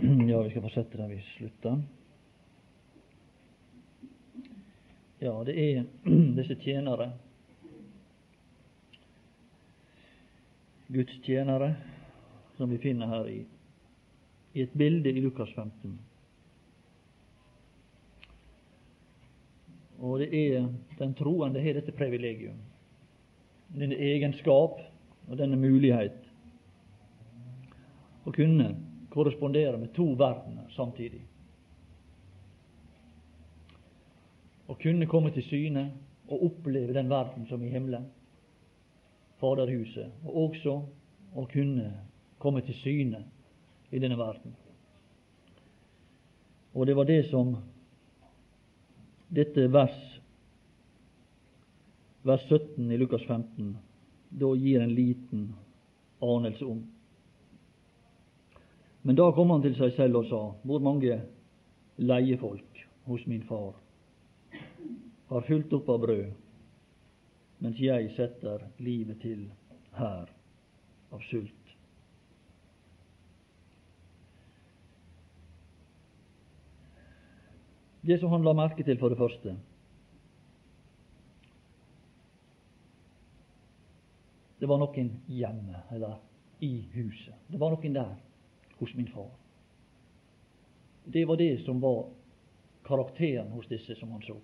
Ja, vi skal fortsette der vi slutta. Ja, det er disse tjenere, Guds tjenere, som vi finner her i, i et bilde i Lukas 15. Og det er den troende har dette privilegium, denne egenskap og denne mulighet å kunne korrespondere med to verdener samtidig. Å kunne komme til syne og oppleve den verden som i himmelen, Faderhuset, og også å kunne komme til syne i denne verden. Og det var det som dette vers, vers 17 i Lukas 15 da gir en liten anelse om. Men da kom han til seg selv og sa, hvor mange leiefolk hos min far har fylt opp av brød, mens jeg setter livet til her av sult. Det som han la merke til for det første, det var noen hjemme, eller i huset. Det var noen der hos min far. Det var det som var karakteren hos disse som han så.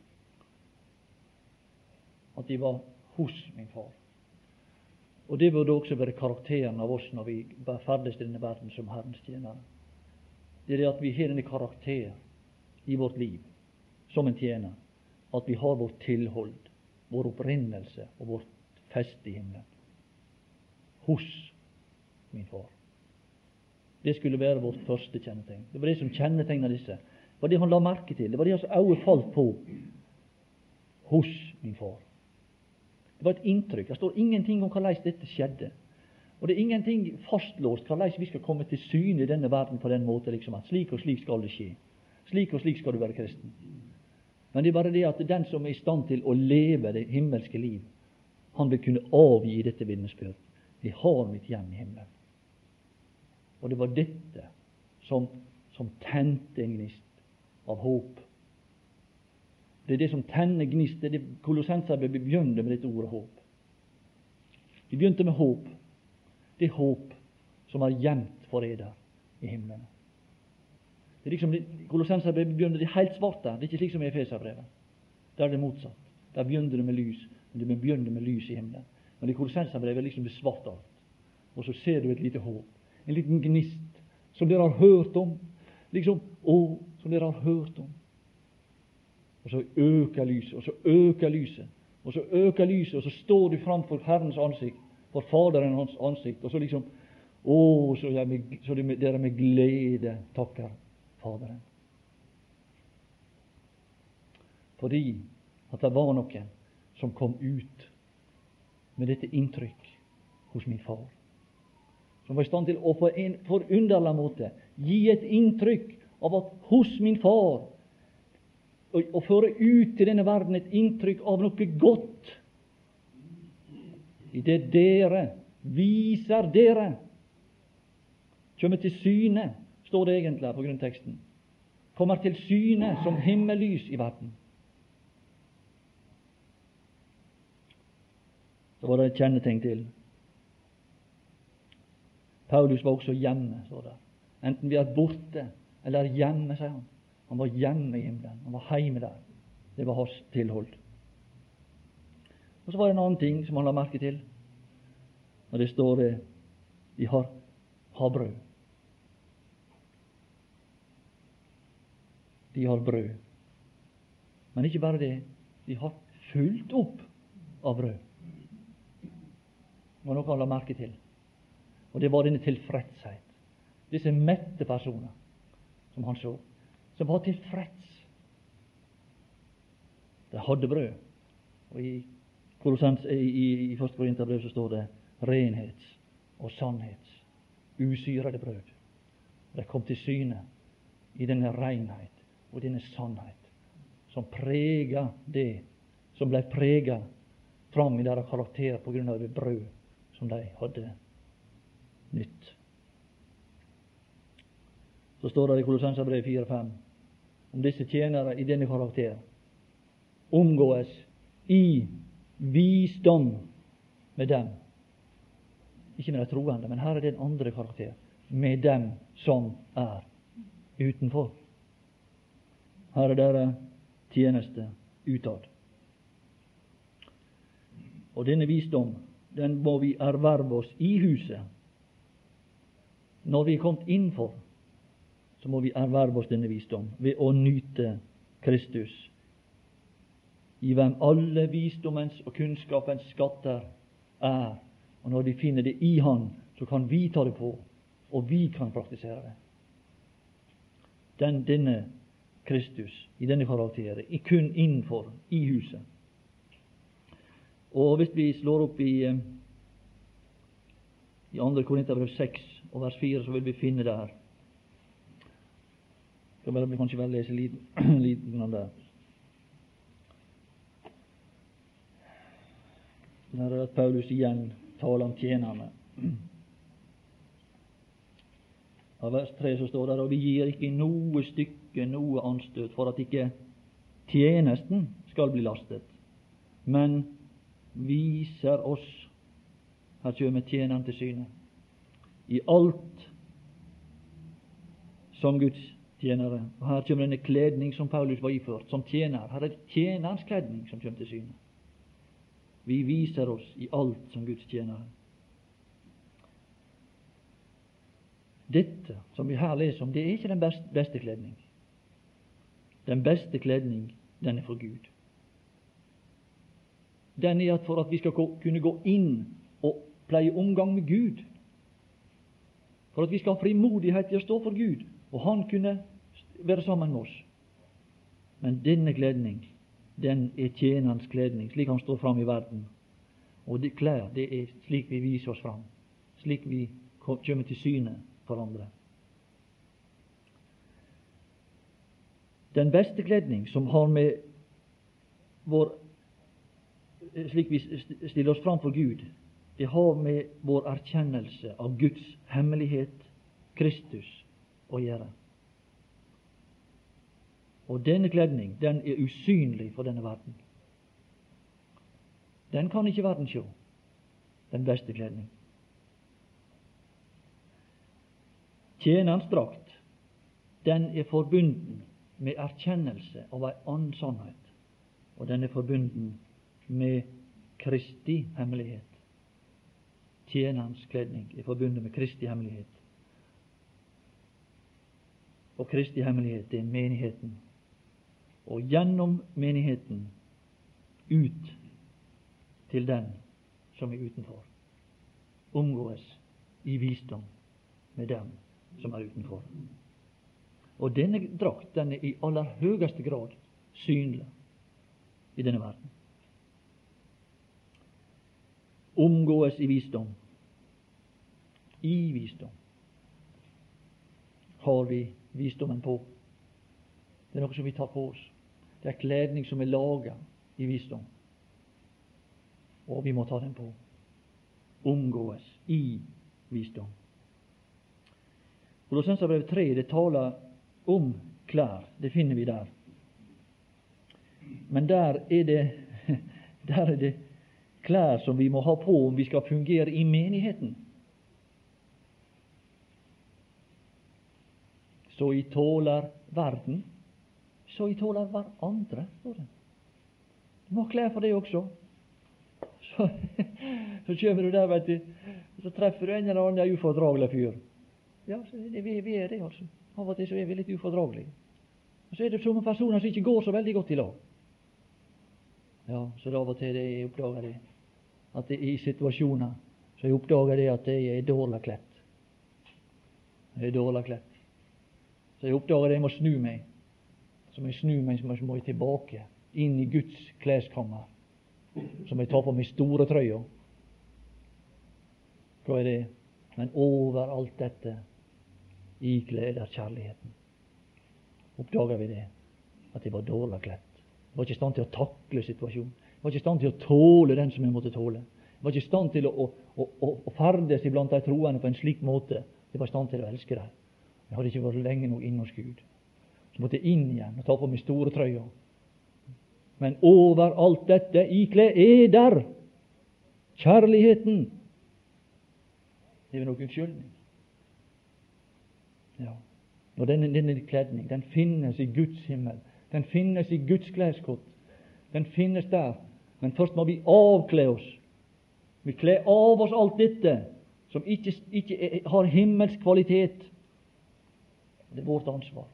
At de var hos min far. Og det burde også være karakteren av oss når vi ferdes i denne verden som Herrens tjenere. Det er det at vi har denne karakter i vårt liv som en tjener. At vi har vårt tilhold, vår opprinnelse og vårt feste i himmelen. Hos min far. Det skulle være vårt første kjennetegn. Det var det som kjennetegna disse. Det var det han la merke til. Det var det hans øyne falt på hos min far. Det var et inntrykk. Det står ingenting om hvordan dette skjedde. Og det er ingenting fastlåst hvordan vi skal komme til syne i denne verden på den måten liksom at slik og slik skal det skje. Slik og slik skal du være kristen. Men det er bare det at den som er i stand til å leve det himmelske liv, han vil kunne avgi dette vitnesbyrd. Jeg har mitt hjem i himmelen. Og det var dette som, som tente en gnist av håp. Det er det som tenner gnist. Det det Kolossenserbrevet begynte med dette ordet håp. De begynte med håp. Det er håp som er gjemt for i himmelen. Det er liksom, Kolossenserbrevet begynner det helt svart der. Det er ikke slik som i Efeserbrevet. Der er det motsatt. Der begynner det med lys. Men det begynner med lys i himmelen. Men i Kolossenserbrevet er liksom det svart alt. Og så ser du et lite håp en liten gnist som dere har hørt om. Liksom Å, som dere har hørt om. Og så øker lyset, og så øker lyset, og så øker lyset, og så står du framfor Herrens ansikt, for Faderen hans ansikt, og så liksom Å, så, med, så dere med glede takker Faderen. Fordi at det var noen som kom ut med dette inntrykk hos min far som var i stand til å på en forunderlig måte gi et inntrykk av at hos min far Å føre ut til denne verden et inntrykk av noe godt. I det dere viser dere kommer til syne, står det egentlig på grunnteksten. Kommer til syne som himmellys i verden. Så var det et kjennetegn til. Paulus var også hjemme, står det. Enten vi er borte eller hjemme, sier han. Han var hjemme i himmelen. Han var hjemme der. Det var hans tilhold. Og Så var det en annen ting som han la merke til. Og det står det de har havbrød. De har brød. Men ikke bare det. De har fulgt opp av brød. Det var noe han la merke til. Og det var denne tilfredshet. Disse mette personer som han så, som var tilfreds. De hadde brød. Og I, i, i, i første Korinterbrev så står det renhets og sannhets usyrede brød. De kom til syne i denne renhet og denne sannhet som prega det som ble prega fram i deres karakter på grunn av det brød som de hadde nytt. Så står det i Kolossenserbrevet 4-5 om disse tjenere i denne karakter. Omgåes i visdom med dem. Ikke med de troende, men her er det en andre karakter. Med dem som er utenfor. Her er dere tjeneste utad. Og denne visdom, den må vi erverve oss i huset. Når vi er kommet innenfor, så må vi erverve oss denne visdom ved å nyte Kristus, i hvem alle visdommens og kunnskapens skatter er. Og når vi finner det i Han, så kan vi ta det på, og vi kan praktisere det. Den, denne Kristus, i denne karakteren, er kun innenfor, i huset. Og hvis vi slår opp i, eh, i 2. Korinterbrev 6 og vers 4, så vil vi finne det her. Skal bare kanskje bare lese litt, liten av det. Der er at Paulus igjen taler om tjenerne. Av vers 3 så står det og vi gir ikke noe stykke noe anstøt for at ikke tjenesten skal bli lastet, men viser oss Her kommer tjeneren til syne. I alt som Guds tjenere. Og Her kommer denne kledning som Paulus var iført, som tjener. Her er det tjenerens kledning som kommer til syne. Vi viser oss i alt som Guds tjenere. Dette som vi her leser om, det er ikke den beste, kledning. Den beste kledning, den er for Gud den er at for at vi skal kunne gå inn og pleie omgang med Gud, for at vi skal ha frimodighet til å stå for Gud, og Han kunne være sammen med oss. Men denne kledning, den er tjenerens kledning, slik han står fram i verden. Og de klær, det er slik vi viser oss fram, slik vi kommer til syne for andre. Den beste kledning, som har med vår slik vi stiller oss fram for Gud, det har med vår erkjennelse av Guds hemmelighet, Kristus, å gjøre. Og denne kledning, den er usynlig for denne verden. Den kan ikke verden sjå, den beste kledning. Tjenerens drakt, den er forbunden med erkjennelse av ei annen sannhet, og den er forbunden med Kristi hemmelighet. Tjenerens kledning er forbundet med Kristi hemmelighet. Og Kristi hemmelighet er menigheten. Og gjennom menigheten ut til den som er utenfor. Omgås i visdom med dem som er utenfor. Og denne drakt den er i aller høyeste grad synlig i denne verden omgås i visdom. I visdom har vi visdommen på. Det er noe som vi tar på oss. Det er kledning som er laga i visdom. Og vi må ta den på. Omgås i visdom. Kolossenserbrevet 3 det taler om klær. Det finner vi der. Men der er det, der er det klær som vi må ha på om vi skal fungere i menigheten. Så I tåler verden, så I tåler hverandre. Du må ha klær for det også. Så, så kommer du der, vet du, så treffer du en eller annen ufordragelig fyr. Ja, det, vi, vi, er det, altså. Av og til så er vi litt ufordragelige. Og så er det somme personer som ikke går så veldig godt i lag. Ja, så av og til det jeg oppdager det at i situasjoner så jeg oppdager det at jeg er dårlig kledt. Jeg er dårlig kledt. Så jeg oppdager at jeg må snu meg. Så må jeg snu meg, så må jeg tilbake, inn i Guds kleskammer. Så må jeg ta på meg store trøya. Hva er det? Men over alt dette ikleder kjærligheten. Oppdager vi det? At jeg var dårlig kledt. Jeg var ikke i stand til å takle situasjonen var ikke i stand til å tåle den som jeg måtte tåle. Jeg var ikke i stand til å, å, å, å ferdes iblant de troende på en slik måte. Jeg var i stand til å elske dem. Jeg hadde ikke vært lenge nok inne hos Gud. Så måtte jeg inn igjen og ta på meg store trøya. Men over alt dette ikle eder kjærligheten. Det er nok unnskyldning. Ja. Og denne, denne kledning den finnes i Guds himmel. Den finnes i Guds kleskott. Den finnes der. Men først må vi avkle oss. Vi kler av oss alt dette som ikke, ikke har himmelsk kvalitet. Det er vårt ansvar.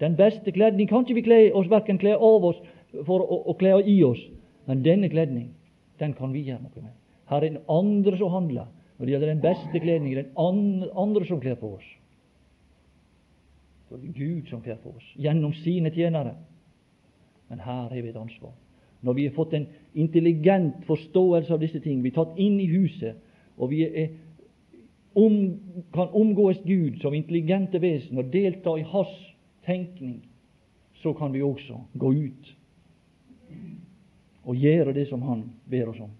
Den beste kledning kan ikke vi kle oss, verken kle av oss for å, å kle i oss, men denne kledning, den kan vi gjøre noe med. Her er den andre som handler. Når det gjelder den beste kledning, den andre som kler på oss. Det er Gud som kler på oss, gjennom sine tjenere. Men her har vi et ansvar. Når vi har fått en intelligent forståelse av disse ting, vi er tatt inn i huset, og vi er, om, kan omgås Gud som intelligente vesen og delta i Hans tenkning, så kan vi også gå ut og gjøre det som Han ber oss om.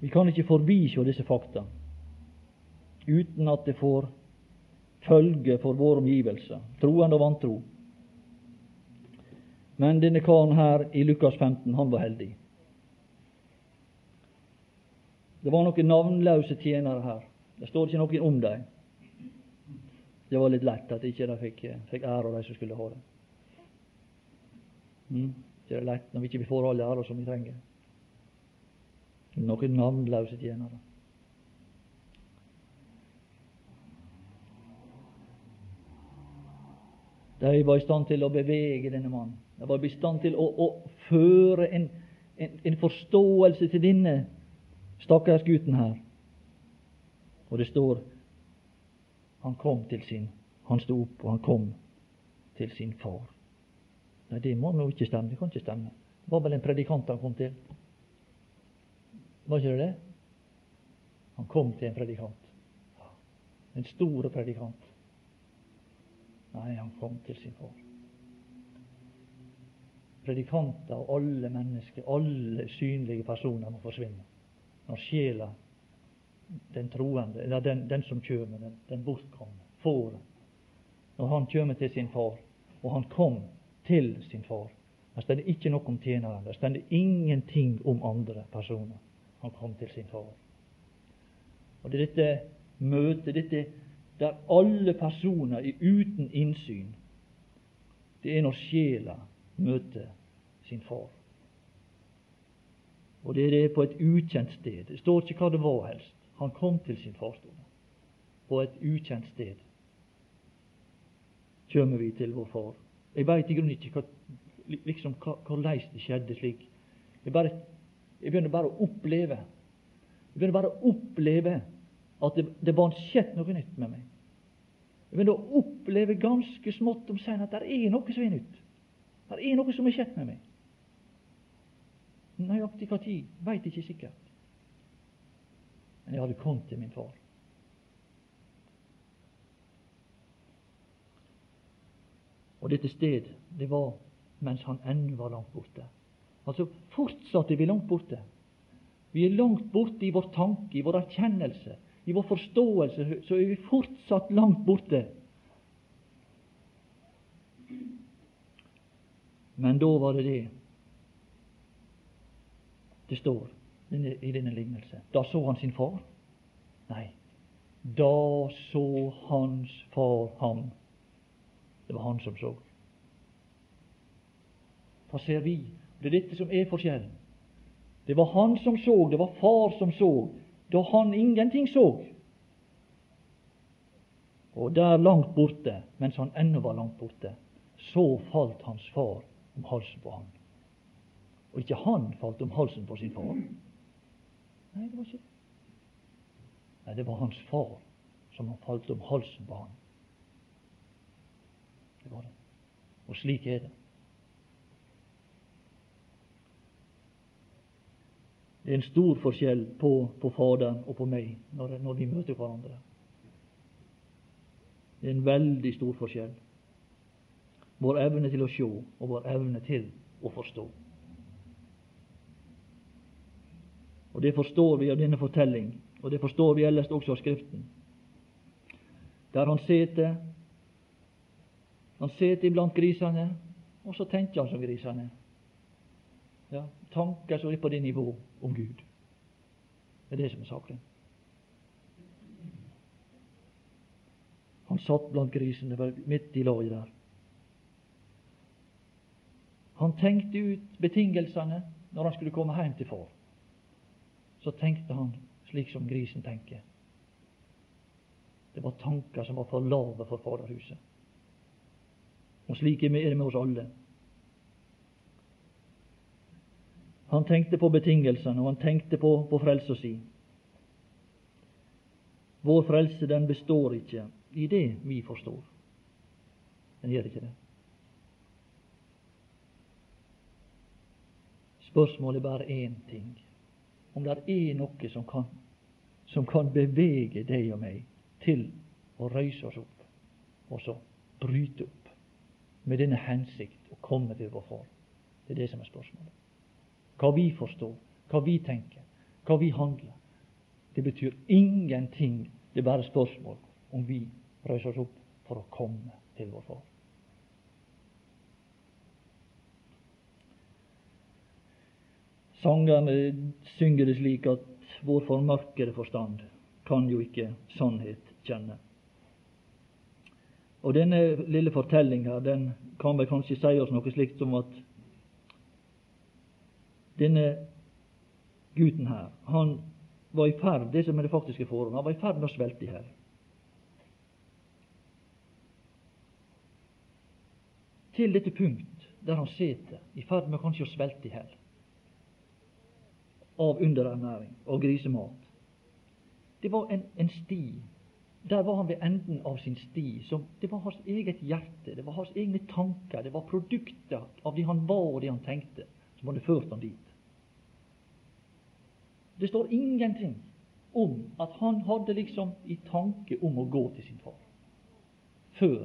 Vi kan ikke forbise disse fakta uten at det får følge for våre omgivelser, troende og vantro. Men denne karen her i Lukas 15, han var heldig. Det var noen navnløse tjenere her. Det står ikke noen om dem. Det var litt lett at ikke de fikk, fikk ære, de som skulle ha det. Mm. Det er lett når vi ikke får all ære som vi trenger. Noen navnløse tjenere. De var i stand til å bevege denne mannen. De var i stand til å, å føre en, en, en, forståelse til denne stakkars gutten her. Og det står han kom til sin Han sto opp, og han kom til sin far. Nei, det må nå ikke stemme. Det kan ikke stemme. Det var vel en predikant han kom til. Var ikke det det? Han kom til en predikant. En stor predikant. Nei, han kom til sin far. Predikanter og alle mennesker, alle synlige personer, må forsvinne når sjela, den troende, eller den, den som kjem, den, den bortkomne, fåret, når han kjem til sin far, og han kom til sin far Det står ikke noe om tjeneren, det står ingenting om andre personer. Han kom til sin far. Og Det er dette møtet, dette der alle personer er uten innsyn, det er når sjela møter sin far. Og det er det på et ukjent sted. Det står ikke hva det var helst. Han kom til sin far. På et ukjent sted kommer vi til vår far. Jeg veit i grunnen ikke hva, liksom, hvordan det skjedde slik. Jeg, bare, jeg begynner bare å oppleve Jeg begynner bare å oppleve at det, det var skjedd noe nytt med meg. Jeg begynte da oppleve ganske smått om seg at det er noe som er nytt. Det er noe som er skjedd med meg. Nøyaktig når veit ikke sikkert. Men jeg hadde kommet til min far. Og dette sted, det var mens han ennå var langt borte. Altså fortsatt er vi langt borte. Vi er langt borte i vår tanke, i vår erkjennelse, i vår forståelse, så er vi fortsatt langt borte. Men da var det det det står i denne lignelse. Da så han sin far? Nei. Da så hans far ham. Det var han som så. Hva ser vi? Det er dette som er forskjellen. Det var han som så, det var far som så, da han ingenting så. Og der langt borte, mens han ennå var langt borte, så falt hans far om halsen på ham. Og ikke han falt om halsen på sin far. Nei, det var ikke Nei, det var hans far som han falt om halsen på ham. Det var det. Og slik er det. Det er en stor forskjell på, på Faderen og på meg når, når, vi møter hverandre. Det er en veldig stor forskjell. Vår evne til å se og vår evne til å forstå. Og Det forstår vi av denne fortelling. og det forstår vi ellers også av Skriften. Der han sitter Han sitter iblant grisene, og så tenker han som grisene. Ja, tanker som er på det nivå om Gud. Det er det som er saken. Han satt blant grisene midt i laget der. Han tenkte ut betingelsene når han skulle komme hjem til far. Så tenkte han slik som grisen tenker. Det var tanker som var for lave for Faderhuset. Og slik er det med oss alle. Han tenkte på betingelsene, og han tenkte på, på frelsa si. Vår frelse den består ikke i det vi forstår. Den gjør ikke det. Spørsmålet er bare én ting. Om det er noe som kan, som kan bevege deg og meg til å røyse oss opp, og så bryte opp med denne hensikt å komme til vår Far. Det er det som er spørsmålet. Hva vi forstår, hva vi tenker, hva vi handler. Det betyr ingenting. Det er bare spørsmål om vi reiser oss opp for å komme til vår Far. Sangerne synger det slik at vår formørkede forstand kan jo ikke sannhet kjenne. Og Denne lille fortellinga den kan vel kanskje si oss noe slikt som at denne gutten her, han var i ferd det som er det faktiske forhold, han var i ferd med å svelte i hjel. Til dette punkt der han sitter, i ferd med kanskje å svelte i hjel av underernæring og grisemat. Det var en, en sti. Der var han ved enden av sin sti. Som, det var hans eget hjerte, det var hans egne tanker, det var produkter av det han var og det han tenkte, som hadde ført ham dit. Det står ingenting om at han hadde liksom i tanke om å gå til sin far, før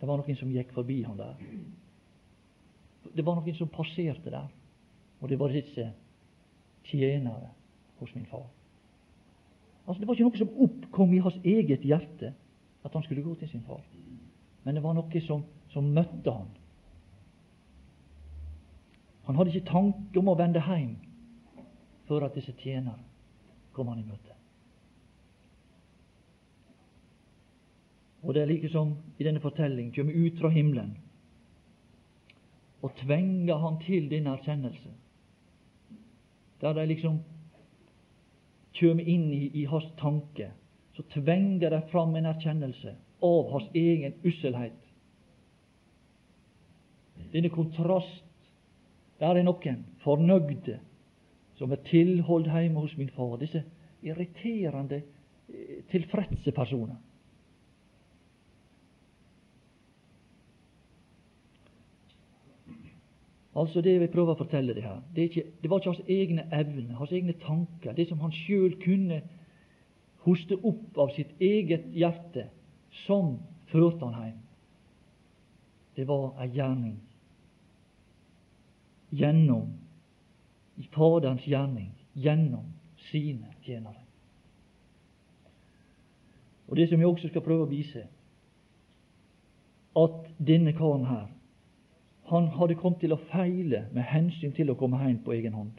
det var noen som gikk forbi han der. Det var noen som passerte der, og det var disse tjenere hos min far. Altså Det var ikke noe som oppkom i hans eget hjerte at han skulle gå til sin far, men det var noe som, som møtte han. Han hadde ikke tanke om å vende hjem før at disse tjener kom han i møte. Og det er like som i denne fortelling kjem ut fra himmelen og tvenger han til denne erkjennelse der de liksom kjem inn i, i hans tanke, så tvenger de fram en erkjennelse av hans egen usselhet. Denne kontrast Der er noen fornøgde som er tilholdt hjemme hos min far. Disse irriterende, eh, tilfredse personer. Altså Det vi prøver å fortelle det her, det, ikke, det var ikke hans egne evner, hans egne tanker, det som han sjøl kunne hoste opp av sitt eget hjerte, som førte han hjem. Det var ei gjerning gjennom i Faderens gjerning gjennom sine tjenere. Og Det som jeg også skal prøve å vise, at denne karen her han hadde kommet til å feile med hensyn til å komme hjem på egen hånd.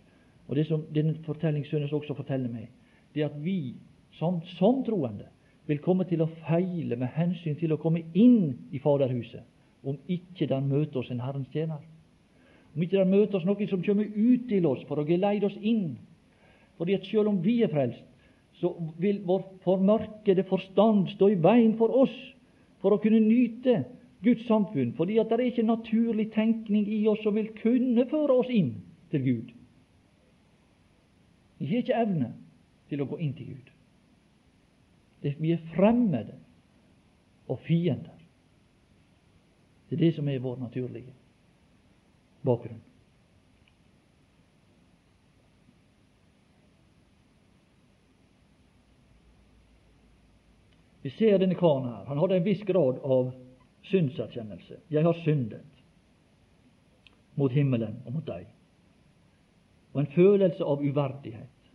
Og Det som denne fortelling synes også forteller meg, det er at vi som, som troende vil komme til å feile med hensyn til å komme inn i Faderhuset, om ikke den møter oss en Herrens tjener. Om ikke det møter oss noen som kommer ut til oss for å geleide oss inn. Fordi at selv om vi er frelst, så vil vår formørkede forstand stå i veien for oss for å kunne nyte Guds samfunn, fordi at det er ikke naturlig tenkning i oss som vil kunne føre oss inn til Gud. Vi har ikke evne til å gå inn til Gud. Vi er fremmede og fiender. Det er det som er vår naturlige bakgrunn. Vi ser denne karen her. Han hadde en viss grad av synserkjennelse. Jeg har syndet mot himmelen og mot deg. Og en følelse av uverdighet.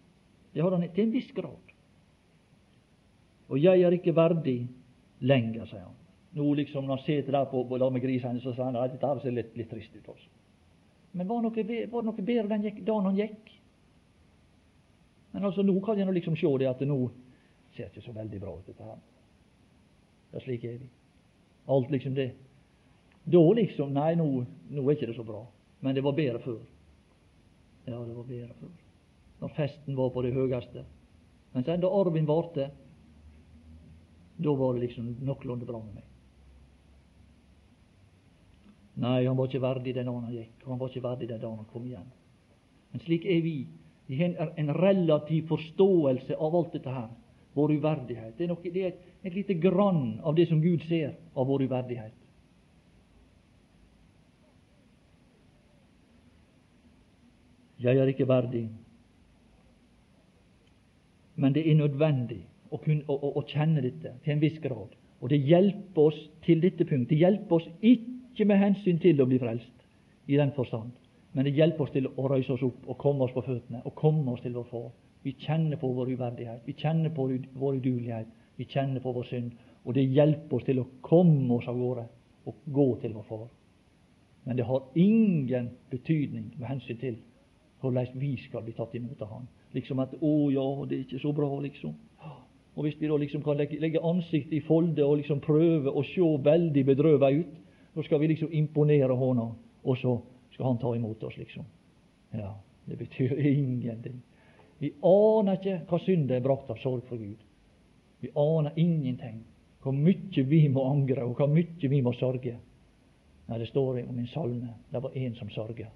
Det har han til en viss grad. Og jeg er ikke verdig lenger, sier han. Nå liksom Når han sitter der på, på med grisene, så sier han at dette ser litt, litt trist ut. også. Men var det noe, var det noe bedre den gikk, dagen han gikk? Men altså nå kan jeg nå liksom se det at det nå ser ikke så veldig bra ut, dette her. Ja, slik er vi. Alt liksom det. Da liksom Nei, nå, nå er ikke det så bra. Men det var bedre før. Ja, det var bedre før. Når festen var på det høyeste. Men sen da arven varte, da var det liksom noenlunde bra med meg. Nei, han var ikke verdig den dagen han gikk, han var ikke verdig den dagen han kom igjen. Men slik er vi. Vi har en relativ forståelse av alt dette her. Vår uverdighet. Det er, noe, det er et, et lite grann av det som Gud ser av vår uverdighet. Jeg er ikke verdig. Men det er nødvendig å, kunne, å, å, å kjenne dette til en viss grad. Og det hjelper oss til dette punktet. Det hjelper oss ikke med hensyn til å bli frelst i den forstand, men det hjelper oss til å røyse oss opp og komme oss på føttene og komme oss til vår Far. Vi kjenner på vår uverdighet, vi kjenner på vår udugelighet, vi kjenner på vår synd. Og det hjelper oss til å komme oss av gårde og gå til vår Far. Men det har ingen betydning med hensyn til hvordan vi skal bli tatt imot av Han. Liksom at 'Å ja, det er ikke så bra', liksom. Og Hvis vi da liksom kan legge ansiktet i folde og liksom prøve å se veldig bedrøvet ut, så skal vi liksom imponere hånda, og så skal Han ta imot oss, liksom. Ja, Det betyr ingenting. Vi aner ikke hva synd er brakt av sorg for Gud. Vi aner ingenting. Hvor mye vi må angre, og hvor mye vi må sørge. Nei, Det står om en salme. Det var en som sørga,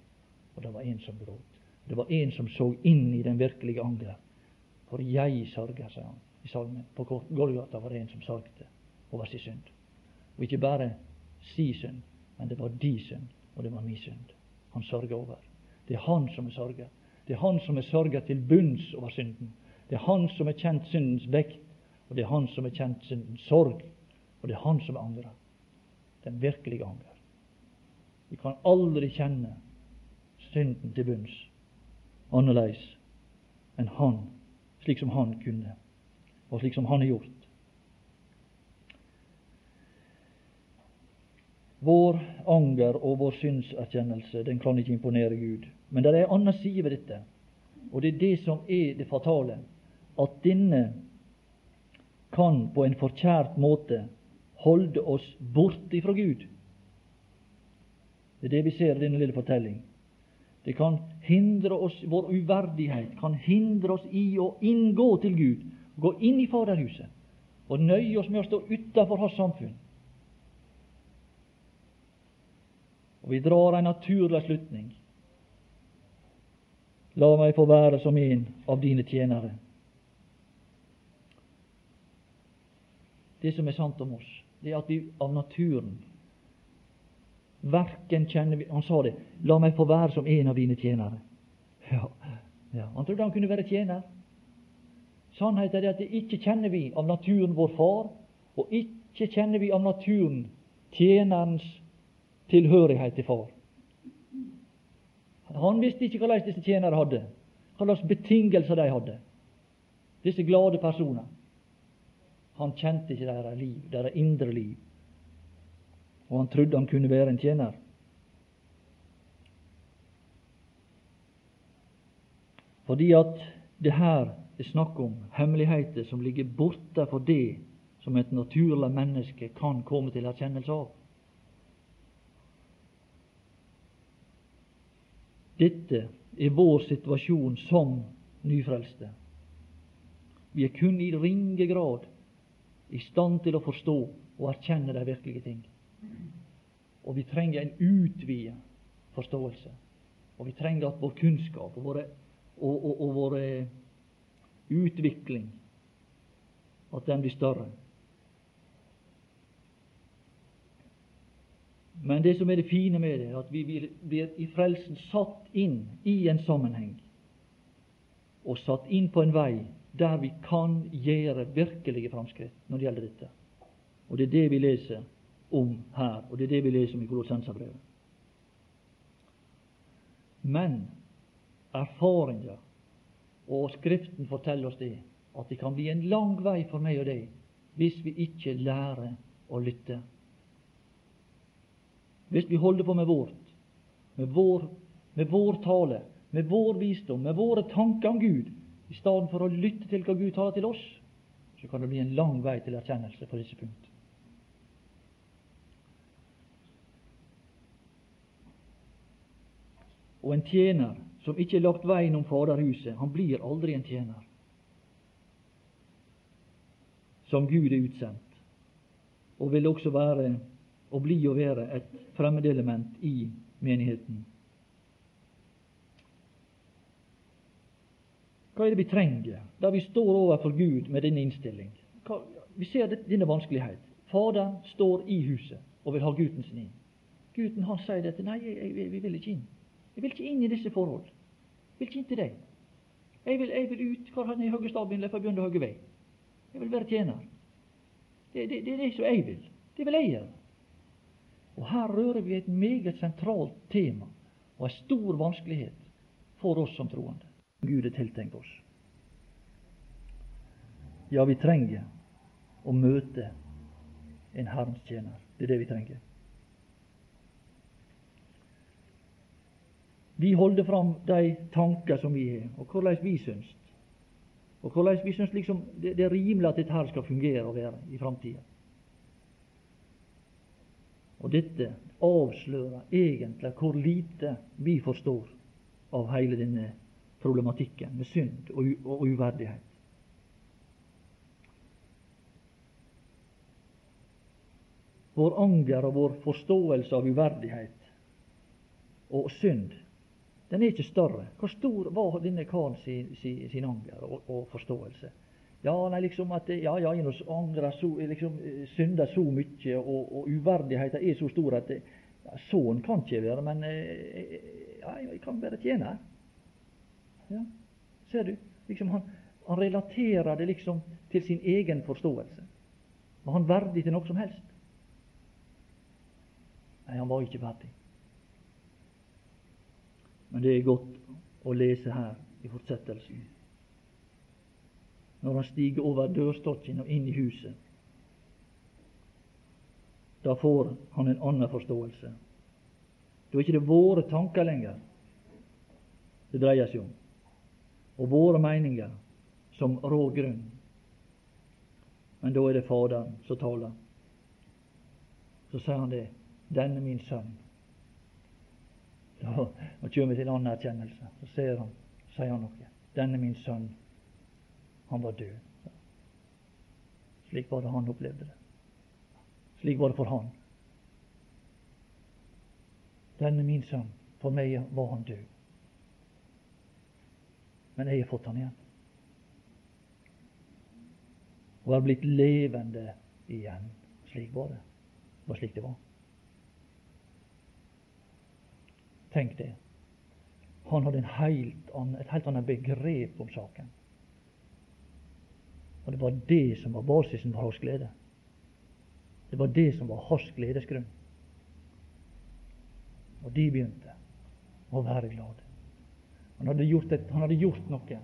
og det var en som gråt. Det var en som så inn i den virkelige anger. For jeg sørger, sa han i salmen. På Golgata var det en som sørgte over sin synd. Og ikke bare si synd, men det var de synd, og det var min synd. Han sørger over. Det er han som er sørger. Det er han som er sørger til bunns over synden. Det er han som er kjent syndens vekt, og det er han som er kjent syndens sorg. Og det er han som er angrer. Den virkelige anger. Vi kan aldri kjenne synden til bunns annerledes enn han, slik som han kunne, og slik som han har gjort. Vår anger og vår synserkjennelse den kan ikke imponere Gud. Men det er en annen side ved dette, og det er det som er det fatale. At denne kan på en forkjært måte holde oss borte fra Gud. Det er det vi ser i denne lille fortelling. Det kan hindre oss, Vår uverdighet kan hindre oss i å inngå til Gud, gå inn i Faderhuset og nøye oss med å stå utenfor Hans samfunn. Og vi drar en naturlig slutning. La meg få være som en av dine tjenere. Det som er sant om oss, det er at vi av naturen Verken kjenner vi Han sa det. La meg få være som en av dine tjenere. Ja, ja. Han trodde han kunne være tjener. Sannheten er at det ikke kjenner vi av naturen vår far, og ikke kjenner vi av naturen tjenerens tilhørighet til far. Han visste ikke hvordan disse tjenere hadde, hva slags betingelser de hadde, disse glade personer. Han kjente ikke deres liv, deres indre liv og han trodde han kunne være en tjener. Fordi at det her er snakk om hemmeligheter som ligger borte for det som et naturlig menneske kan komme til erkjennelse av. Dette er vår situasjon som nyfrelste. Vi er kun i ringe grad i stand til å forstå og erkjenne de virkelige ting. Og vi trenger en utvidet forståelse. Og vi trenger at vår kunnskap og, våre, og, og, og vår utvikling at den blir større. Men det som er det fine med det, er at vi blir i frelsen satt inn i en sammenheng, og satt inn på en vei der vi kan gjøre virkelige framskritt når det gjelder dette. Og det er det vi leser om her, og det er det vi leser om i Kolossenserbrevet. Men erfaringer og Skriften forteller oss det, at det kan bli en lang vei for meg og deg hvis vi ikke lærer å lytte. Hvis vi holder på med vårt, med vår, med vår tale, med vår visdom, med våre tanker om Gud, i stedet for å lytte til hva Gud taler til oss, så kan det bli en lang vei til erkjennelse på disse punkt. Og en tjener som ikke er lagt veien om Faderhuset, han blir aldri en tjener. Som Gud er utsendt, og vil også være og bli og være et fremmedelement i menigheten. Hva er det vi trenger da vi står overfor Gud med denne innstilling? Hva, vi ser denne vanskelighet. Faderen står i huset og vil ha gutten sin inn. Gutten han sier dette. Nei, jeg, jeg, jeg, vil ikke inn. Jeg vil ikke inn i disse forhold. Jeg vil ikke inn til deg. Jeg vil, jeg vil ut hvor han er i hoggestabben å begynne å hogge vei. Jeg vil være tjener. Det, det, det er det som jeg vil. Det vil jeg gjøre. Og Her rører vi et meget sentralt tema og en stor vanskelighet for oss som troende. Gud er tiltenkt oss. Ja, vi trenger å møte en Herrens tjener. Det er det vi trenger. Vi holder fram de tanker som vi har, og hvordan vi syns. Og hvordan vi syns liksom, det, det er rimelig at dette her skal fungere og være i framtida. Og dette avslører egentlig hvor lite vi forstår av hele denne problematikken med synd og, uverdighet. Vår anger og vår forståelse av uverdighet og synd, den er ikke større. Hvor stor var denne karen sin, sin, sin anger og, og, forståelse? Ja, nei, liksom at ja, ja, jeg angrer så, liksom, synder så mye, og, og uverdigheten er så stor at ja, sånn kan ikke være, men eh, ja, jeg kan være tjener. Ja, ser du? Liksom han, han relaterer det liksom til sin egen forståelse. Var han verdig til noe som helst? Nei, han var ikke verdig. Men det er godt å lese her i fortsettelsen. Når han stiger over dørstokken og inn i huset, da får han en annen forståelse. Da er ikke det våre tanker lenger det dreier seg om og våre meninger som rå grunn. Men da er det Faderen som taler. Så sier han det. 'Denne min sønn'. Da, da kommer vi til en annen erkjennelse. Så ser han, sier han noe. 'Denne min sønn, han var død'. Slik var det han opplevde det. Slik var det for han. Denne min sønn, for meg var han død men jeg har fått han igjen. Og har blitt levende igjen. Slik var det. Det var slik det var. Tenk det. Han hadde helt annen, et helt annet begrep om saken. Og det var det som var basisen for hans glede. Det var det som var hans gledesgrunn. Og de begynte å være glade. Han hadde, et, han hadde gjort noe.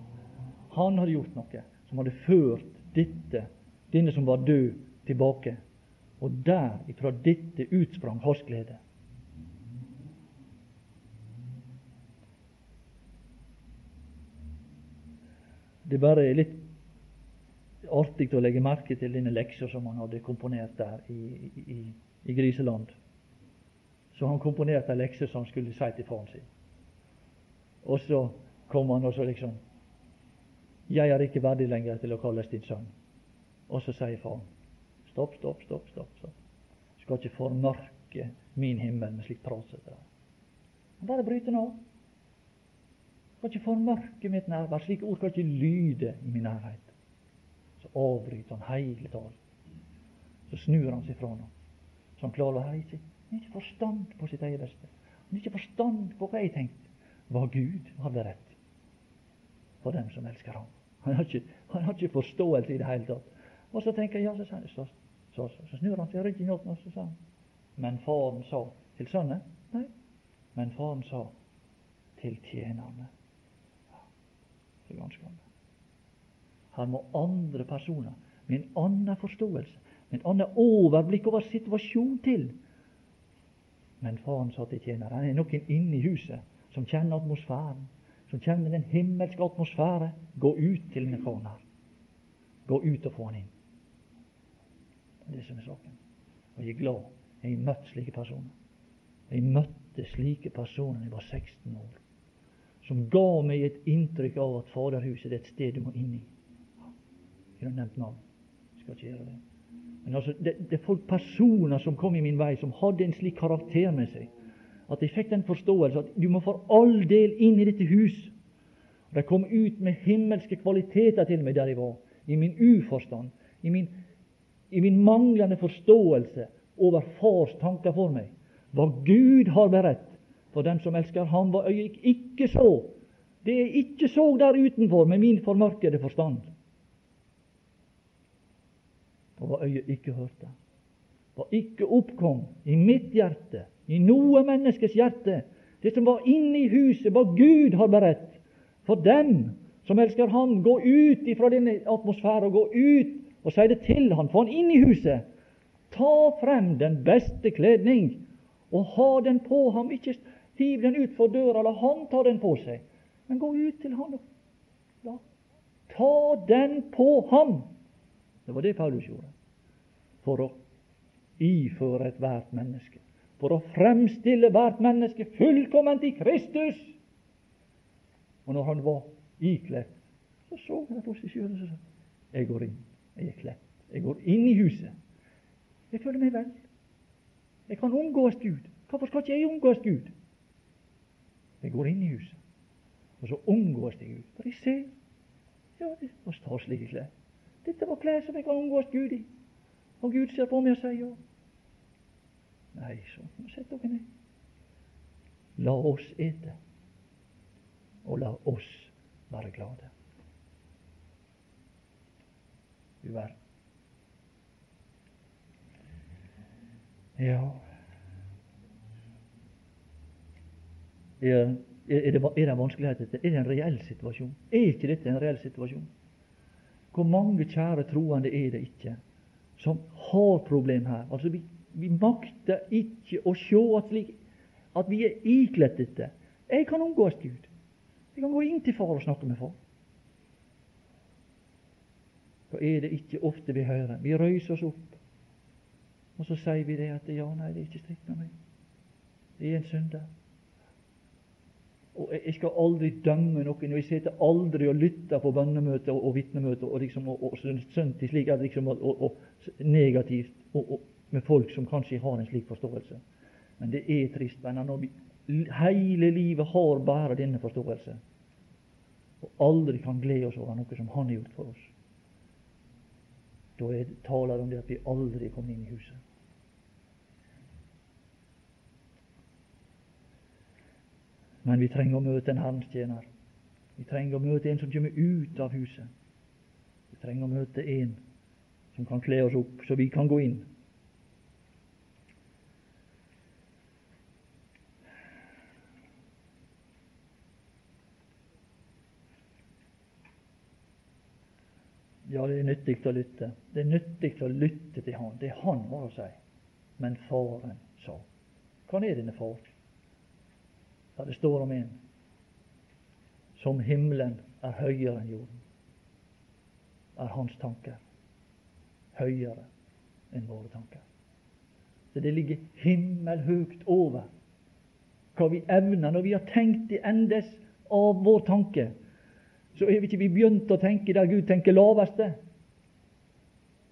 Han hadde gjort noe som hadde ført dette, denne som var død, tilbake. Og der, ifra dette utsprang hans glede. Det er bare litt artig å legge merke til denne leksa som han hadde komponert der i, i, i Griseland. Så han komponerte en lekse som han skulle si til faren sin. Og så kom han og så liksom 'Jeg er ikke verdig lenger til å kalles din sønn.' Og så sier faren 'Stopp, stopp, stopp. stopp, stopp. Du skal ikke formørke min himmel med slikt prat.' Han bare bryter nå. Du skal ikke formørke mitt nærvær. Slike ord skal ikke lyde i min nærhet. Så avbryter han hele talen. Så snur han seg fra ham. Så han klarer å ha ikke, ikke forstand på sitt eget beste. Han har ikke forstand på hva jeg tenkte var Gud hadde rett for dem som elsker ham. Han har ikke, han har ikke forståelse i det hele tatt. Og så tenker jeg, ja, så, så, så, så snur han seg ryggen opp og så sa han, Men faren sa til sønnen Nei. Men faren sa til tjenerne. Ja, er ganske annet. Her må andre personer med en annen forståelse, med en annen overblikk over situasjonen til. Men faren sa til tjeneren, han er noen inne i huset som kjenner atmosfæren, som kjenner den himmelske atmosfære. Gå ut til denne faren her. Gå ut og få han inn. Det er det som er saken. Og jeg er glad jeg har møtt slike personer. Jeg møtte slike personer da jeg var 16 år, som ga meg et inntrykk av at Faderhuset er et sted du må inn i. Har nevnt navn. Skal ikke gjøre det. Men altså, det, det er folk, personer som kom i min vei, som hadde en slik karakter med seg, at jeg fikk den forståelse at du må for all del inn i dette hus. Og De kom ut med himmelske kvaliteter til meg der jeg var, i min uforstand, i min, i min manglende forståelse over fars tanker for meg. Hva Gud har beredt for den som elsker ham, hva øyet ikke så. Det jeg ikke så der utenfor med min formørkede forstand. Og hva øyet ikke hørte. Hva ikke oppkom i mitt hjerte, i noe menneskes hjerte. Det som var inne i huset, hva Gud har beredt for dem som elsker ham. Gå ut ifra denne atmosfæren, og gå ut og si det til ham. Få han inn i huset. Ta frem den beste kledning og ha den på ham. Ikke hiv den ut for døra, la han ta den på seg. Men gå ut til han ja, ta den på ham. Det var det Paulus gjorde. For å iføre ethvert menneske. For å fremstille hvert menneske fullkomment i Kristus. Og når han var ikledd, så så han på seg sjøl og sa Jeg går inn. Jeg er kledt. Jeg går inn i huset. Jeg føler meg vel. Jeg kan omgås Gud. Hvorfor skal ikke jeg omgås Gud? Jeg går inn i huset, og så omgås jeg Gud. For jeg ser ja, det var staselige klær. Dette var klær som jeg kan omgås Gud i. Og Gud ser på meg og sier ja. Nei, så sett dere ned. La oss ete, og la oss være glade. Du verden. Ja Er, er, det, er det vanskeligheter? Er det en reell situasjon? Er ikke dette en reell situasjon? Hvor mange kjære troende er det ikke som har problem her? Altså, vi, vi makter ikke å se at, slik, at vi er ikledt dette. Jeg kan omgås Gud. Jeg kan gå inn til far og snakke med far. Så er det ikke ofte vi hører. Vi røyser oss opp, og så sier vi det at ja, nei, det er ikke strikt med meg. Det er en synder. Og Jeg skal aldri dømme noen. og Jeg sitter aldri og lytter på bønnemøter og, og vitnemøter og, liksom, og, og søndag slik liksom, og, og, negativt med folk som kanskje har en slik forståelse. Men det er trist, venner, når vi hele livet har bare denne forståelse, og aldri kan glede oss over noe som Han har gjort for oss. Da er det taler om det at vi aldri kommer inn i huset. Men vi trenger å møte en harmstjener. Vi trenger å møte en som kommer ut av huset. Vi trenger å møte en som kan kle oss opp, så vi kan gå inn. Ja, det er nyttig å lytte. Det er nyttig å lytte til Han. Det er Han har å si. Men Faren sa. Hva er denne far? Ja, det står om en som himmelen er høyere enn jorden. Er hans tanker høyere enn våre tanker. Så det ligger himmelhøgt over hva vi evner. Når vi har tenkt i endes av vår tanke, så har vi ikke begynt å tenke der Gud tenker laveste.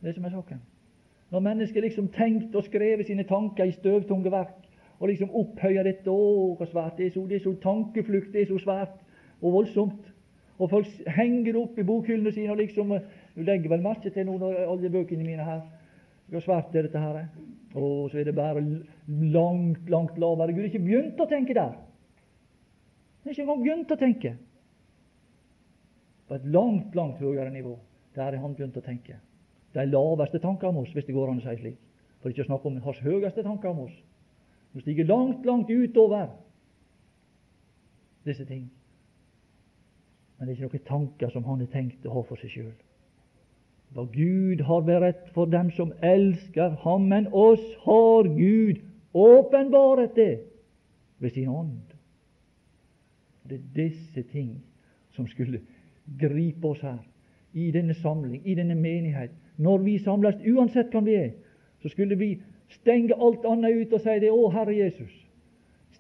Det som er saken. Når mennesker liksom tenkt og skrevet sine tanker i støvtunge verk, og liksom opphøyer dette. Å, så svært det er, så, det er så tankeflukt, det er så svært og voldsomt. Og folk henger det opp i bokhyllene sine og liksom Du legger vel merke til noen av alle bøkene mine her. Hvor svært er dette her? Og så er det bare langt, langt lavere. Gud har ikke begynt å tenke der. Han har ikke engang begynt å tenke. På et langt, langt høyere nivå. Der er han begynt å tenke. De laveste tanker om oss, hvis det går an å si slik. For ikke å snakke om hans høyeste tanker om oss. Som stiger langt, langt utover disse ting. Men det er ikke noen tanker som han har tenkt å ha for seg sjøl. Hva Gud har beredt for dem som elsker Ham, men oss har Gud åpenbaret det ved sin ånd. Det er disse ting som skulle gripe oss her, i denne samling, i denne menighet. Når vi samles, uansett hvem vi er, så skulle vi stenge alt annet ut og si det. Å, Herre Jesus,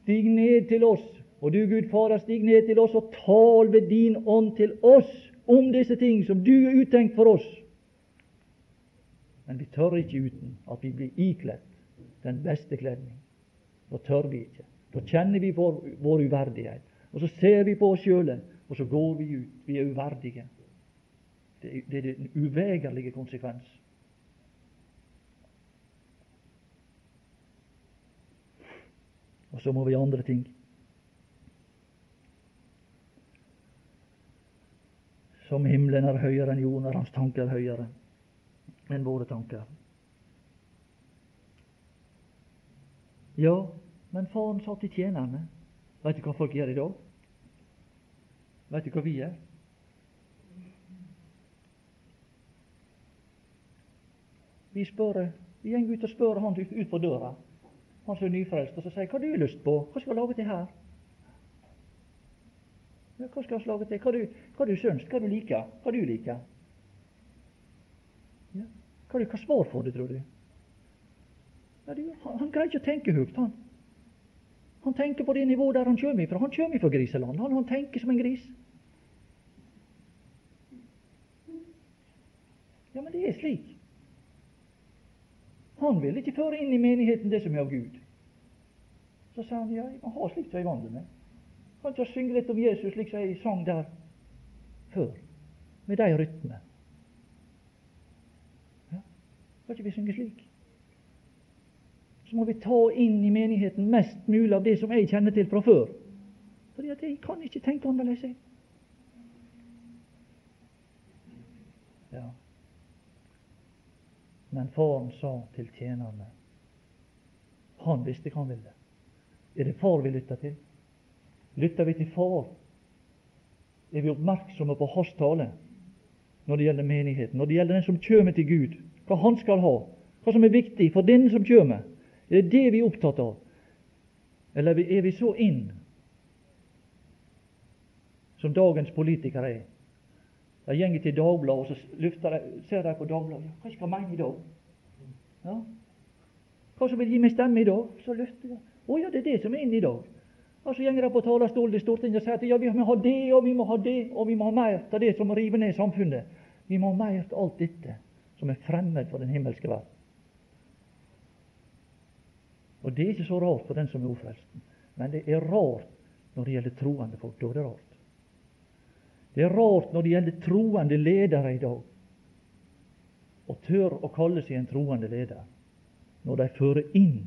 stig ned til oss. Og du, Gud Fader, stig ned til oss og tal ved din ånd til oss om disse ting som du er uttenkt for oss. Men vi tør ikke uten at vi blir ikledd den beste kledning. Da tør vi ikke. Da kjenner vi vår, vår uverdighet. Og så ser vi på oss sjøle, og så går vi ut. Vi er uverdige. Det det er den uvegerlige konsekvens. Og så må vi andre ting. Som himmelen er høyere enn jorden, er hans tanker høyere enn våre tanker. Ja, men faren sa til tjenerne Vet du hva folk gjør i dag? Vet du hva vi gjør? Vi spør, vi går ut og spør han ut, ut på døra, han som er nyfrelst, og så sier hva har du lyst på? Hva skal vi lage til her? Ja, hva skal vi lage til? Hva du, hva du syns? Hva du liker? Hva du liker? Ja. Hva, hva svar får du, tror du? Ja, du han, han greier ikke å tenke høyt, han. Han tenker på det nivået der han kommer ifra. Han kommer fra griseland. Han, han tenker som en gris. Ja, men det er slik. Han vil ikke føre inn i menigheten det som er av Gud. Så sa han ja, jeg må ha slikt som jeg vant med. Kan ikke synge litt om Jesus slik som jeg sang der før, med de rytmene. Ja, kan ikke vi synge slik? Så må vi ta inn i menigheten mest mulig av det som jeg kjenner til fra før. Fordi at jeg kan ikke tenke annerledes. Ja. Men faren sa til tjenerne Han visste hva han ville. Er det far vi lytter til? Lytter vi til far? Er vi oppmerksomme på hans tale når det gjelder menigheten, når det gjelder den som kommer til Gud? Hva han skal ha, hva som er viktig for den som kommer? Er det det vi er opptatt av? Eller er vi så inn som dagens politikere er? De går til Dagbladet, og så lufter de, ser de på Dagbladet Hva skal jeg mene i dag? Ja. Hva som vil gi meg stemme i dag? Så løfter jeg. Å ja, det er det som er inne i dag. Og så går de på talerstolen i Stortinget og sier at ja, vi må ha det, og vi må ha det, og vi må ha mer av det som river ned samfunnet. Vi må ha mer av alt dette som er fremmed for den himmelske verden. Og det er ikke så rart for den som er ufrelst. Men det er rart når det gjelder troende folk. Da er det rart. Det er rart når det gjelder troende ledere i dag, og tør å kalle seg en troende leder, når de fører inn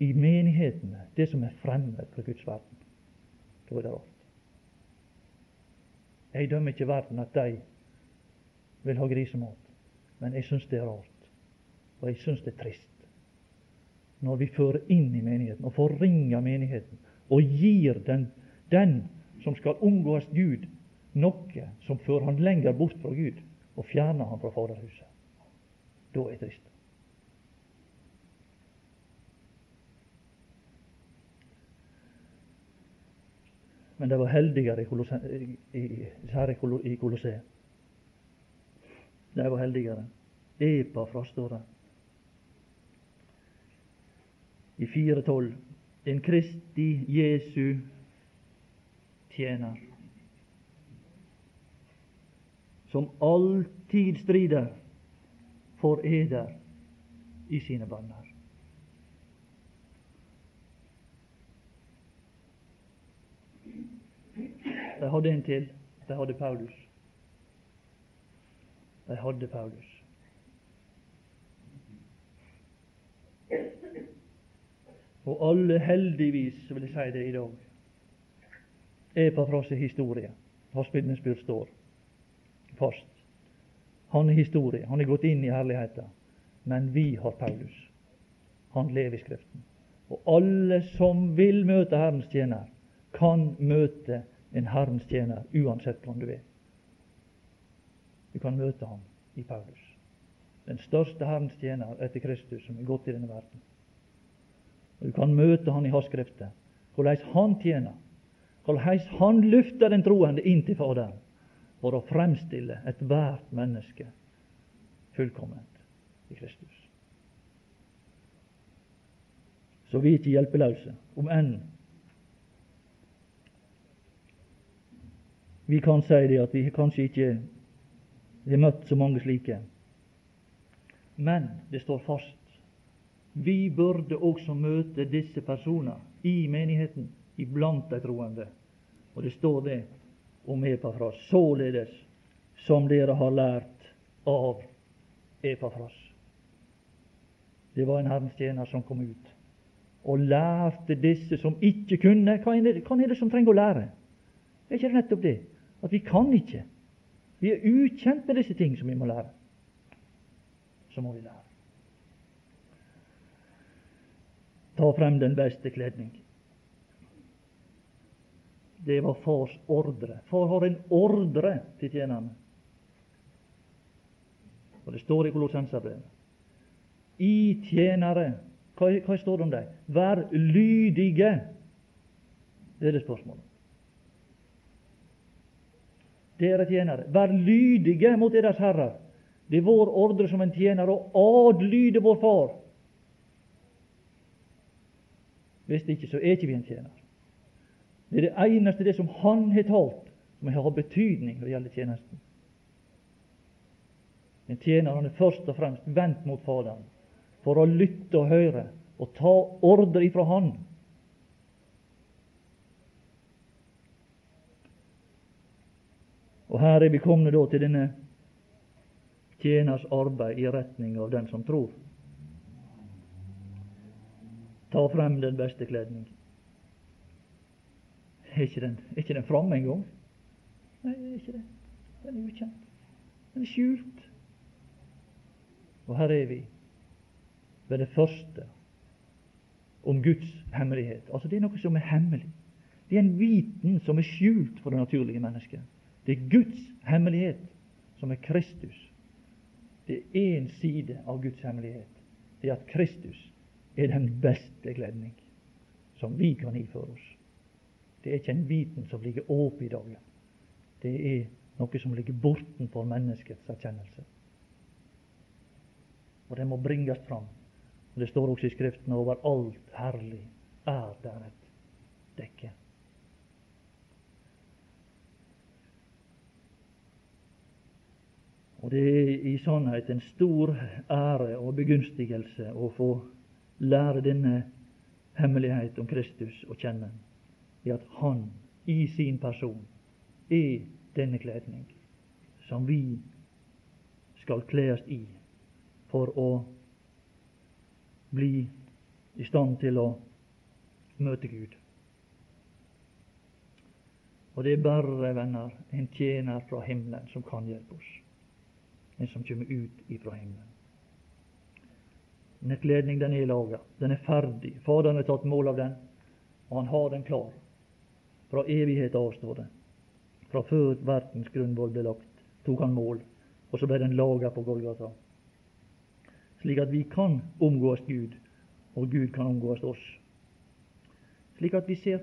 i menighetene det som er fremmed for Guds verden. Da er det rart. Jeg dømmer ikke verden at de vil ha grisemat, men jeg syns det er rart, og jeg syns det er trist når vi fører inn i menigheten og forringer menigheten og gir den, den som skal omgås Gud, noe som fører han lenger bort fra Gud og fjerner han fra Faderhuset. Da er det trist. Men det var heldigere i, Kolosse, i, Kolosseum. De var heldigere. Epa frastår det i 4.12. En Kristi Jesu tjener, som alltid strider for eder i sine bønner. De hadde en til. De hadde Paulus. De hadde Paulus. Og alle, heldigvis, vil jeg si det i dag, er på fra seg historie. Hans står fast. Han er historie. Han er gått inn i herligheten. Men vi har Paulus. Han lever i Skriften. Og alle som vil møte Herrens tjener, kan møte en Herrens tjener uansett hvem du er. Du kan møte ham i Paulus. Den største Herrens tjener etter Kristus som er gått i denne verden. Og Du kan møte han i hans skrifter, hvordan han tjener, hvordan han løfter den troende inn til Faderen for å fremstille ethvert menneske fullkomment i Kristus. Så vi er ikke hjelpeløse, om enn vi kan si det at vi kanskje ikke har møtt så mange slike. Men det står fast. Vi burde også møte disse personer i menigheten, iblant de troende. Og det står det om Epafras. Således som dere har lært av Epafras. Det var en Herrens tjener som kom ut og lærte disse som ikke kunne. Hva er det, hva er det som trenger å lære? Er ikke det nettopp det? At vi kan ikke. Vi er ukjent med disse ting som vi må lære. Så må vi lære. Ta frem den beste kledning. Det var fars ordre. Far har en ordre til tjenerne. Og det står i Kolossenserbrevet. I tjenere hva, hva står det om dem? Vær lydige. Det er det spørsmålet. Dere tjenere, vær lydige mot deres herrer. Det er vår ordre som en tjener å adlyde vår far. Hvis ikke, så er ikke vi en tjener. Det er det eneste det som Han har talt, som har betydning når det gjelder tjenesten. En tjener han er først og fremst vendt mot Faderen for å lytte og høre og ta ordre ifra Han. Og her er vi kommet da til denne tjeners arbeid i retning av den som tror. Ta frem den beste kledning. Er ikke den, er ikke den framme engang? Nei, det er ikke det. Den er ukjent. Den er skjult. Og her er vi ved det første om Guds hemmelighet. Altså Det er noe som er hemmelig. Det er en viten som er skjult for det naturlige mennesket. Det er Guds hemmelighet, som er Kristus. Det er én side av Guds hemmelighet. Det er at Kristus er den beste gledning som vi kan iføre oss. Det er ikke en viten som ligger oppe i dagen. Det er noe som ligger bortenfor menneskets erkjennelse. Og det må bringes fram. Og Det står også i Skriften over alt herlig er der et dekke. Og det er i sannhet en stor ære og begunstigelse å få lære denne hemmelighet om Kristus å kjenne, i at Han i sin person er denne kledning som vi skal kles i for å bli i stand til å møte Gud. Og det er bare, venner, en tjener fra himmelen som kan hjelpe oss en som kommer ut ifra himmelen. Denne kledning den er laga, den er ferdig. Faderen har tatt mål av den, og han har den klar. Fra evighet av, står det. Fra før verdens grunnvoll ble lagt, tok han mål, og så ble den laga på Golgata. Slik at vi kan omgås Gud, og Gud kan omgås oss. Slik at vi ser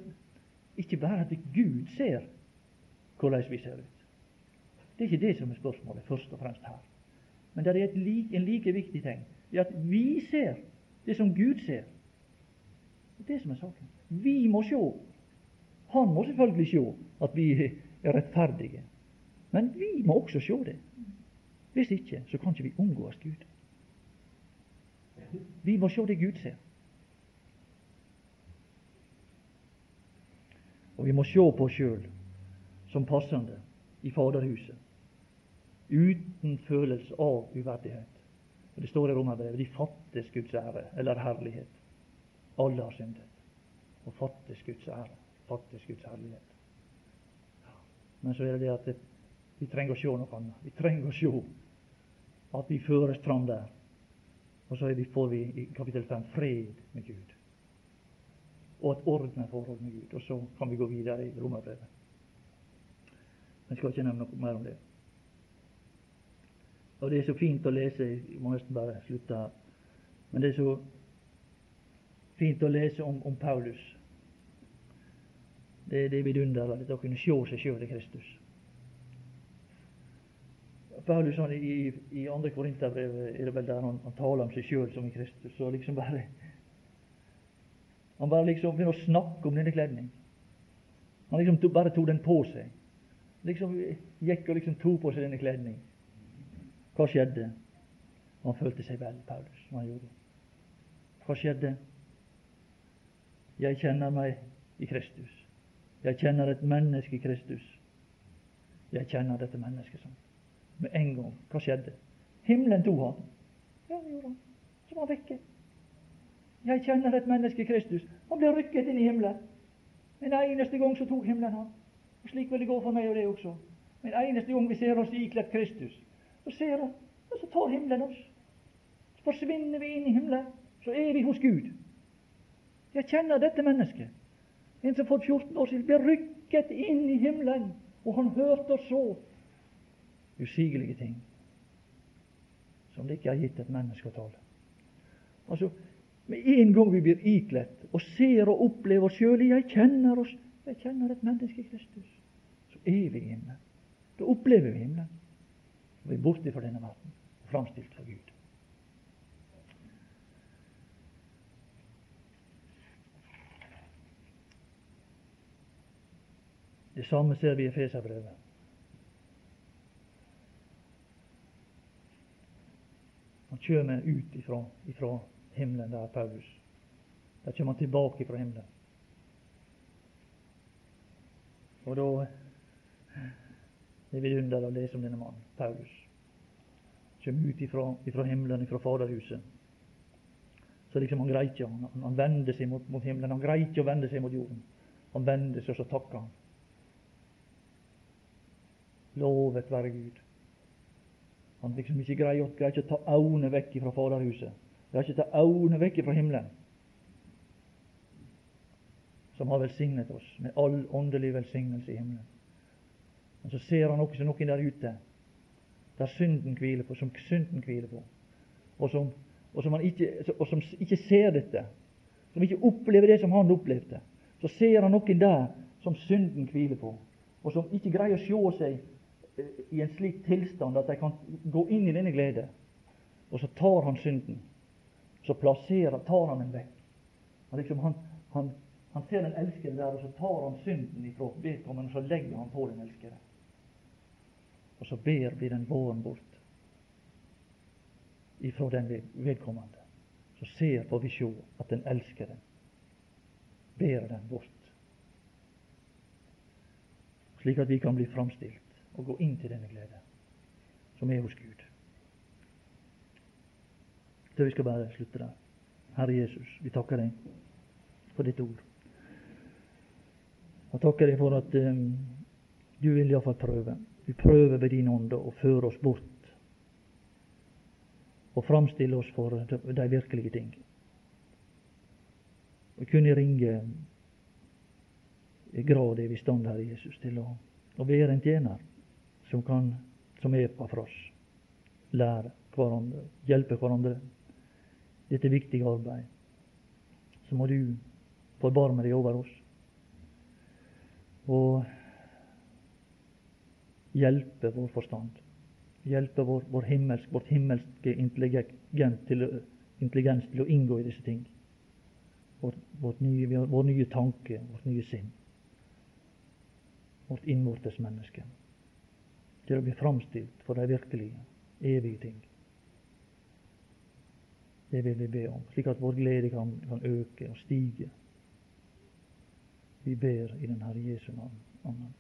ikke bare at Gud ser hvordan vi ser ut. Det er ikke det som er spørsmålet først og fremst her. Men det er like, en like viktig ting. Det er at vi ser det som Gud ser. Det er det som er saken. Vi må se. Han må selvfølgelig se at vi er rettferdige. Men vi må også se det. Hvis ikke, så kan ikke vi omgås Gud. Vi må se det Gud ser. Og vi må se på oss sjøl som passende i Faderhuset uten følelse av uverdighet. Og Det står i Romerbrevet de fattes Guds ære, eller herlighet. Alle har syndet og fattes Guds ære, fattes Guds herlighet. Men så er det det at vi trenger å se noe annet. Vi trenger å se at vi føres fram der. Og så får vi i kapittel 5 fred med Gud. Og et ordnet forhold med Gud. Og så kan vi gå videre i Romerbrevet. Jeg skal ikke nevne noe mer om det. Og det er så fint å lese Jeg må nesten bare slutte her. Men det er så fint å lese om, om Paulus. Det, det er vidunderlig å kunne se seg sjøl i Kristus. Paulus han, i, i andre Korinterbrev er det vel der han, han taler om seg sjøl som i Kristus. Så liksom bare Han bare liksom begynner å snakke om denne kledning. Han liksom to, bare tok den på seg. Liksom gikk og liksom tok på seg denne kledning. Hva skjedde? Han følte seg vel, Paulus. Han gjorde. Hva skjedde? Jeg kjenner meg i Kristus. Jeg kjenner et menneske i Kristus. Jeg kjenner dette mennesket sånn. Med en gang. Hva skjedde? Himmelen tok han. Ja, det gjorde han. Så var han vekke. Jeg kjenner et menneske i Kristus. Han ble rykket inn i himmelen. En eneste gang så tok himmelen han. Og Slik vil det gå for meg og det også. En eneste gang vi ser oss ikledd Kristus, så ser han, og så tar himmelen oss. Så forsvinner vi inn i himmelen. Så er vi hos Gud. Jeg kjenner dette mennesket. En som for 14 år siden ble rykket inn i himmelen, og han hørte og så usigelige ting som det ikke er gitt et menneske å tale. Altså, Med en gang vi blir ikledt og ser og opplever oss sjøl Jeg kjenner oss, jeg kjenner et menneske i Kristus. Så er vi i himmelen. Da opplever vi himmelen. Vi er borte fra denne verden og framstilt for Gud. Det samme ser vi i Feserbrevet. Han kommer ut ifra, ifra himmelen der, Paulus. Der kommer han tilbake fra himmelen. Og da er vi under å lese om denne mannen, Paulus. kjem ut ifra, ifra himmelen, ifra Faderhuset. Så liksom han greier ikke han, han vender seg mot, mot, himmelen. Han greier ikke å vende seg mot jorden. Han vender seg, og så takker han. Lovet være Gud. Han liksom ikke greier, greier ikke å ta øynene vekk fra Faderhuset. Greier ikke å ta øynene vekk fra himmelen, som har velsignet oss med all åndelig velsignelse i himmelen. Men så ser han også noen der ute der synden hviler på, som synden hviler på, og som, og som, ikke, og som ikke ser dette, som ikke opplever det som han opplevde. Så ser han noen der som synden hviler på, og som ikke greier å se seg i en slik tilstand at de kan gå inn i denne glede. Og så tar han synden. Så plasserer, tar han den vekk. Han, liksom, han, han, han ser den elskede der, og så tar han synden ifra vedkommende, og så legger han på den elskede. Og så ber blir den båren bort ifra den vedkommende. Så ser får vi sjå at den elskede. Ber den bort. Slik at vi kan bli framstilt og gå inn til denne glede som er hos Gud. Så vi skal bare slutte der. Herre Jesus, vi takker deg for ditt ord. Og takker deg for at um, du vil iallfall prøve. Vi prøver ved din ånd å føre oss bort og framstille oss for de virkelige ting. Og kunne ringe i grad er vi i stand, Herre Jesus, til å, å være en tjener som, kan, som oss. Lære hverandre, hjelpe hverandre. Dette viktige arbeid. Så må du forbarme deg over oss. Og hjelpe vår forstand. Hjelpe vår, vår himmelsk, vårt himmelske intelligens til, intelligens til, å inngå i disse ting. Vår, vårt nye, vår nye tanke, vårt nye sinn. Vårt innvortes menneske. Til å bli framstilt for de virkelige, evige ting. Det vil vi be om, slik at vår glede kan, kan øke og stige. Vi ber i den Herre Jesu navn. Amen.